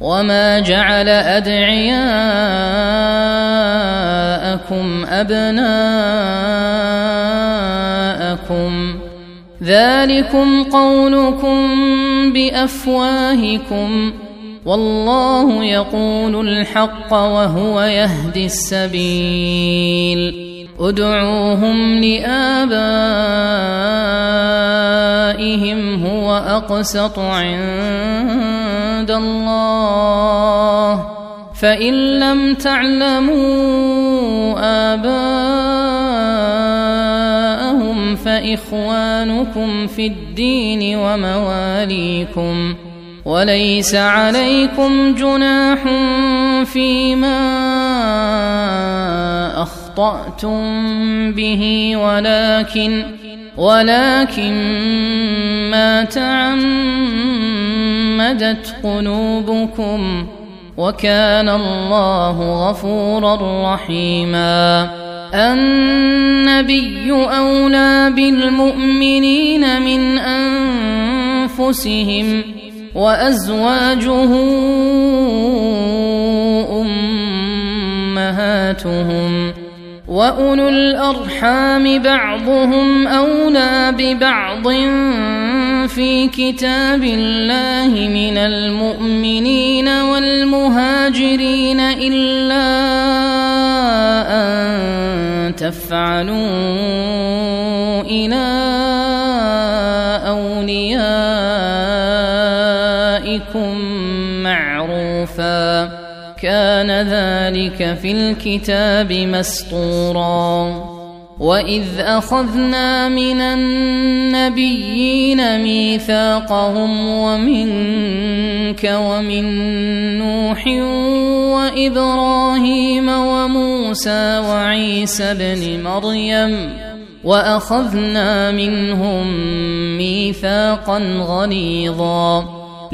وما جعل ادعياءكم ابناءكم ذلكم قولكم بافواهكم والله يقول الحق وهو يهدي السبيل ادعوهم لآبائهم هو أقسط عند الله. فإن لم تعلموا آباءهم فإخوانكم في الدين ومواليكم. وليس عليكم جناح فيما اخطاتم به ولكن ولكن ما تعمدت قلوبكم وكان الله غفورا رحيما النبي اولى بالمؤمنين من انفسهم وازواجه امهاتهم واولو الارحام بعضهم اولى ببعض في كتاب الله من المؤمنين والمهاجرين الا ان تفعلوا إلى اوليائكم معروفا كان ذلك في الكتاب مسطورا. واذ اخذنا من النبيين ميثاقهم ومنك ومن نوح وابراهيم وموسى وعيسى ابن مريم واخذنا منهم ميثاقا غليظا.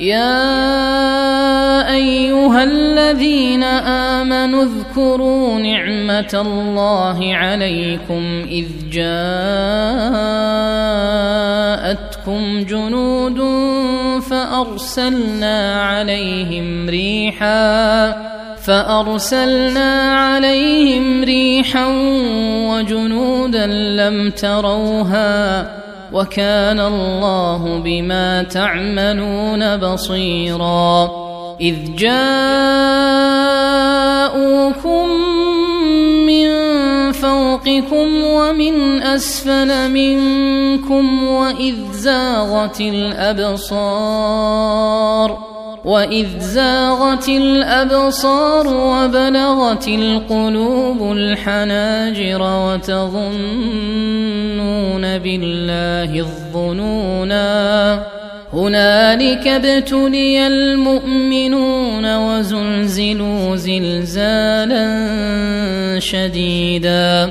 يا أيها الذين آمنوا اذكروا نعمة الله عليكم إذ جاءتكم جنود فأرسلنا عليهم ريحا فأرسلنا عليهم ريحا وجنودا لم تروها وكان الله بما تعملون بصيرا. إذ جاءوكم من فوقكم ومن أسفل منكم وإذ زاغت الأبصار. واذ زاغت الابصار وبلغت القلوب الحناجر وتظنون بالله الظنونا هنالك ابتلي المؤمنون وزلزلوا زلزالا شديدا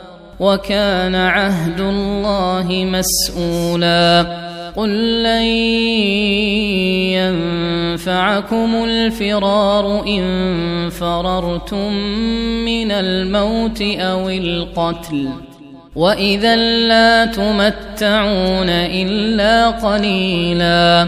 وكان عهد الله مسؤولا. قل لن ينفعكم الفرار إن فررتم من الموت أو القتل. وإذا لا تمتعون إلا قليلا.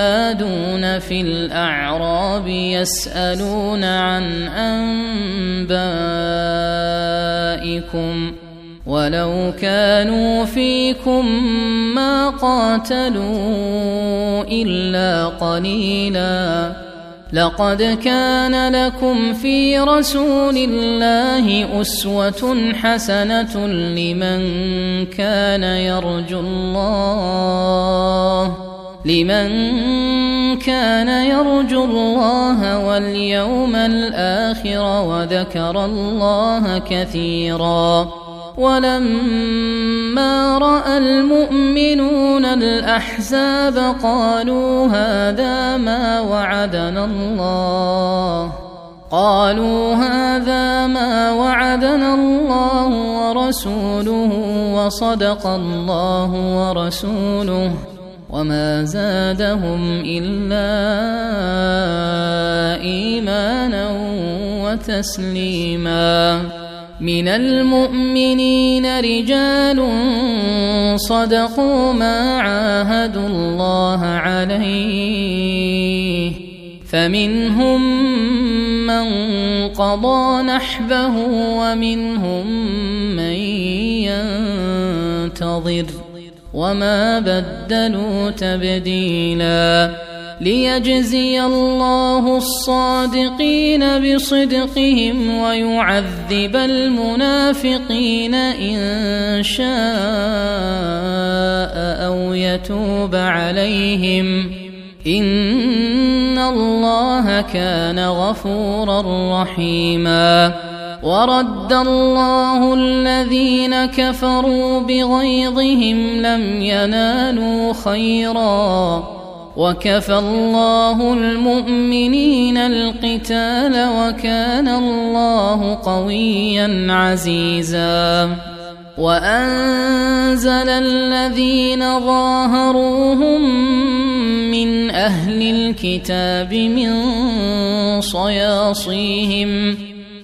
بادون في الأعراب يسألون عن أنبائكم ولو كانوا فيكم ما قاتلوا إلا قليلاً لقد كان لكم في رسول الله أسوة حسنة لمن كان يرجو الله لمن كان يرجو الله واليوم الآخر وذكر الله كثيرا ولما رأى المؤمنون الأحزاب قالوا هذا ما وعدنا الله قالوا هذا ما وعدنا الله ورسوله وصدق الله ورسوله وما زادهم الا ايمانا وتسليما من المؤمنين رجال صدقوا ما عاهدوا الله عليه فمنهم من قضى نحبه ومنهم من ينتظر وما بدلوا تبديلاً ليجزي الله الصادقين بصدقهم ويعذب المنافقين ان شاء أو يتوب عليهم ان الله كان غفورا رحيما ورد الله الذين كفروا بغيظهم لم ينالوا خيرا. وكفى الله المؤمنين القتال وكان الله قويا عزيزا. وأنزل الذين ظاهروهم من أهل الكتاب من صياصيهم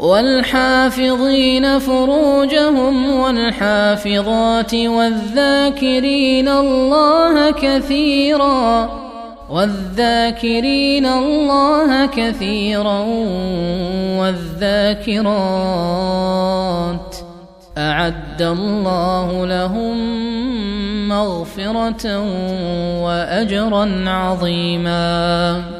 والحافظين فروجهم والحافظات والذاكرين الله كثيرا والذاكرين الله كثيرا والذاكرات أعد الله لهم مغفرة وأجرا عظيما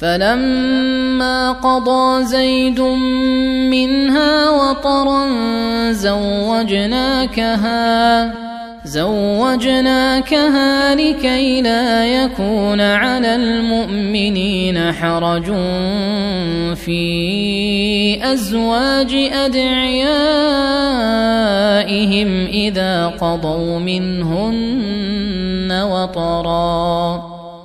فلما قضى زيد منها وطرا زوجناكها زوجناكها لكي لا يكون على المؤمنين حرج في أزواج أدعيائهم إذا قضوا منهن وطرا.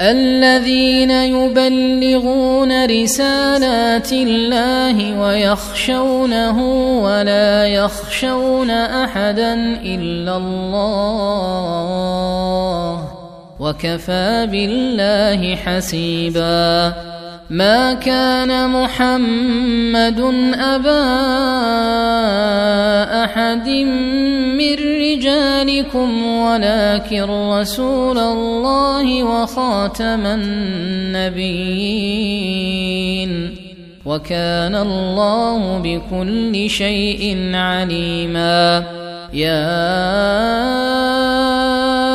الذين يبلغون رسالات الله ويخشونه ولا يخشون أحدا إلا الله وكفى بالله حسيبا ما كان محمد أبا أحد من رجالكم ولكن رسول الله وخاتم النبيين. وكان الله بكل شيء عليما. يا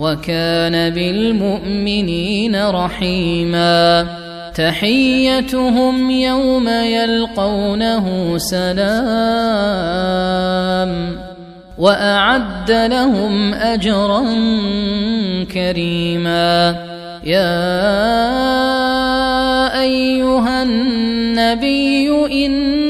وكان بالمؤمنين رحيما. تحيتهم يوم يلقونه سلام. وأعد لهم أجرا كريما. يا أيها النبي أنا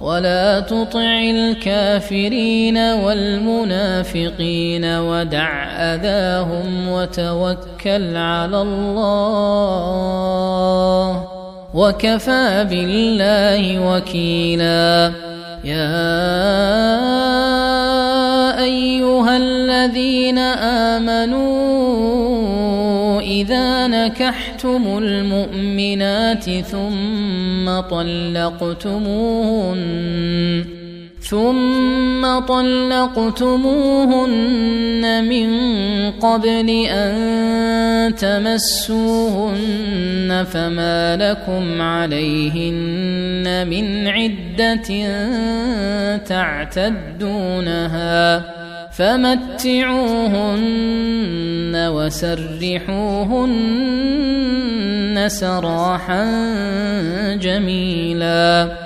ولا تطع الكافرين والمنافقين ودع أذاهم وتوكل على الله وكفى بالله وكيلا. يا أيها الذين آمنوا اذا نكحتم المؤمنات ثم طلقتموهن ثم طلقتموهن من قبل ان تمسوهن فما لكم عليهن من عده تعتدونها فمتعوهن وسرحوهن سراحا جميلا.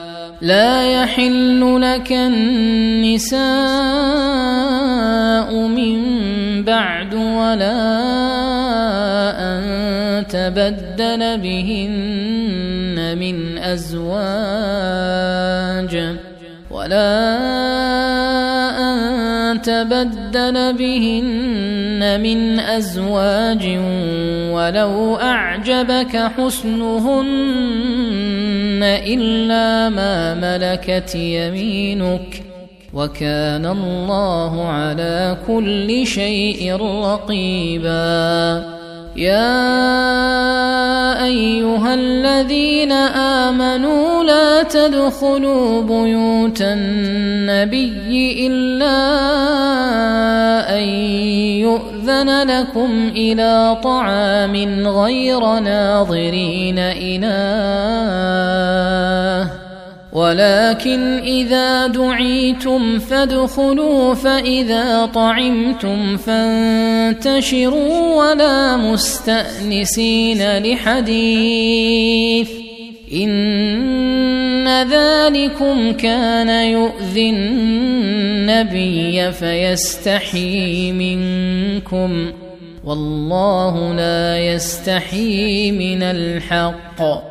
لا يحل لك النساء من بعد ولا أن تبدل بهن من أزواج ولا تبدل بهن من أزواج ولو أعجبك حسنهن إلا ما ملكت يمينك وكان الله على كل شيء رقيبا يا أيها الذين آمنوا لا تدخلوا بيوت النبي إلا أن يؤذن لكم إلى طعام غير ناظرين اناه ولكن إذا دعيتم فادخلوا فإذا طعمتم فانتشروا ولا مستأنسين لحديث إن ذلكم كان يؤذي النبي فيستحي منكم والله لا يستحي من الحق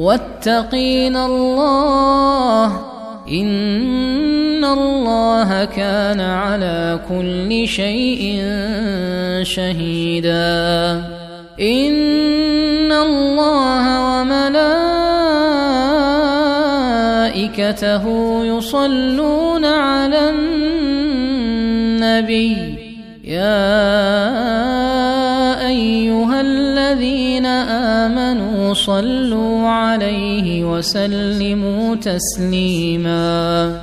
واتقين الله إن الله كان على كل شيء شهيدا إن الله وملائكته يصلون على النبي يا صلوا عليه وسلموا تسليما.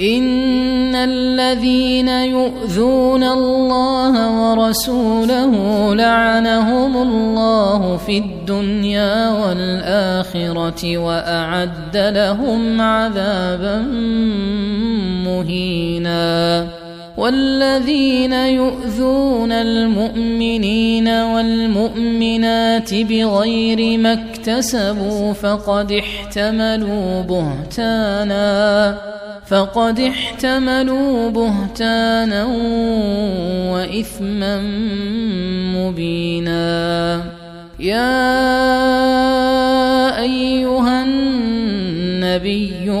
إن الذين يؤذون الله ورسوله لعنهم الله في الدنيا والآخرة وأعد لهم عذابا مهينا. والذين يؤذون المؤمنين والمؤمنات بغير ما اكتسبوا فقد احتملوا بهتانا فقد احتملوا بهتانا وإثما مبينا. يا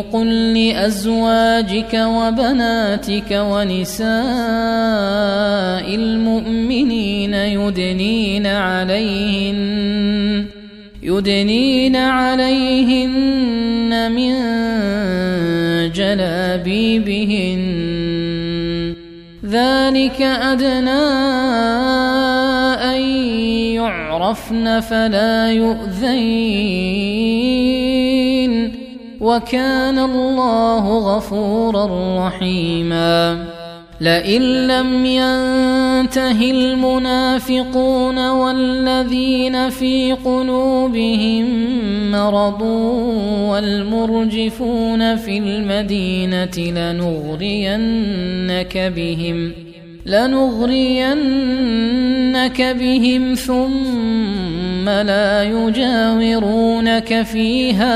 قل لأزواجك وبناتك ونساء المؤمنين يدنين عليهن يدنين عليهن من جلابيبهن. ذلك أدنى أن يعرفن فلا يؤذين. وكان الله غفورا رحيما. لئن لم ينته المنافقون والذين في قلوبهم مرض والمرجفون في المدينة لنغرينك بهم. لنغرينك بهم ثم لا يجاورونك فيها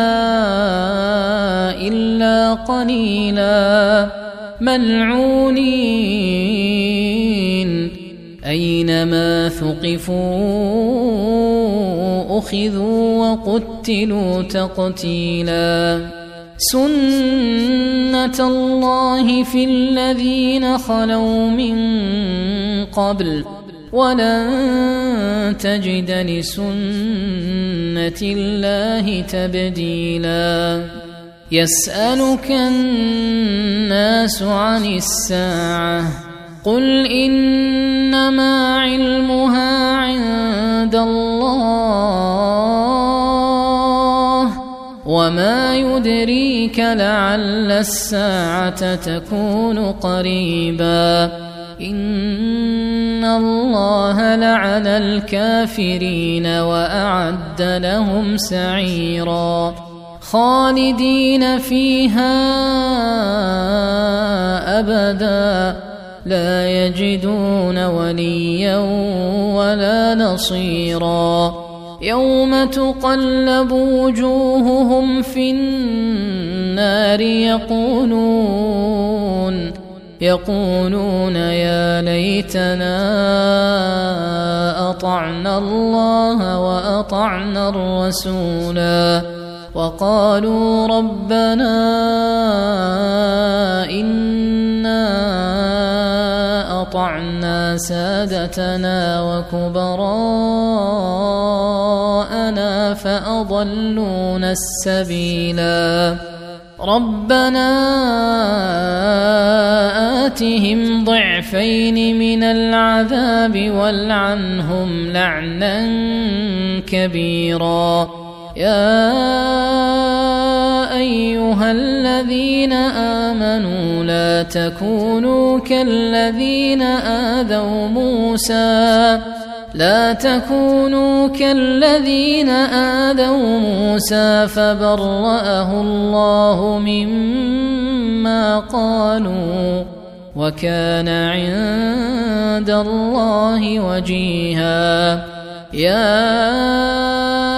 إلا قليلاً. ملعونين. أينما ثقفوا أخذوا وقتلوا تقتيلا. سنه الله في الذين خلوا من قبل ولن تجد لسنه الله تبديلا يسألك الناس عن الساعة قل إنما علمها عند الله وما يدريك لعل الساعة تكون قريبا إن الله لعن الكافرين وأعد لهم سعيراً خالدين فيها ابدا لا يجدون وليا ولا نصيرا يوم تقلب وجوههم في النار يقولون يقولون يا ليتنا أطعنا الله وأطعنا الرسولا. وقالوا ربنا إنا أطعنا سادتنا وكبراءنا فأضلونا السبيلا. ربنا آتهم ضعفين من العذاب والعنهم لعنا كبيرا. يا أيها الذين آمنوا لا تكونوا كالذين آذوا موسى. لا تكونوا كالذين آذوا موسى فبرأه الله مما قالوا وكان عند الله وجيها. يا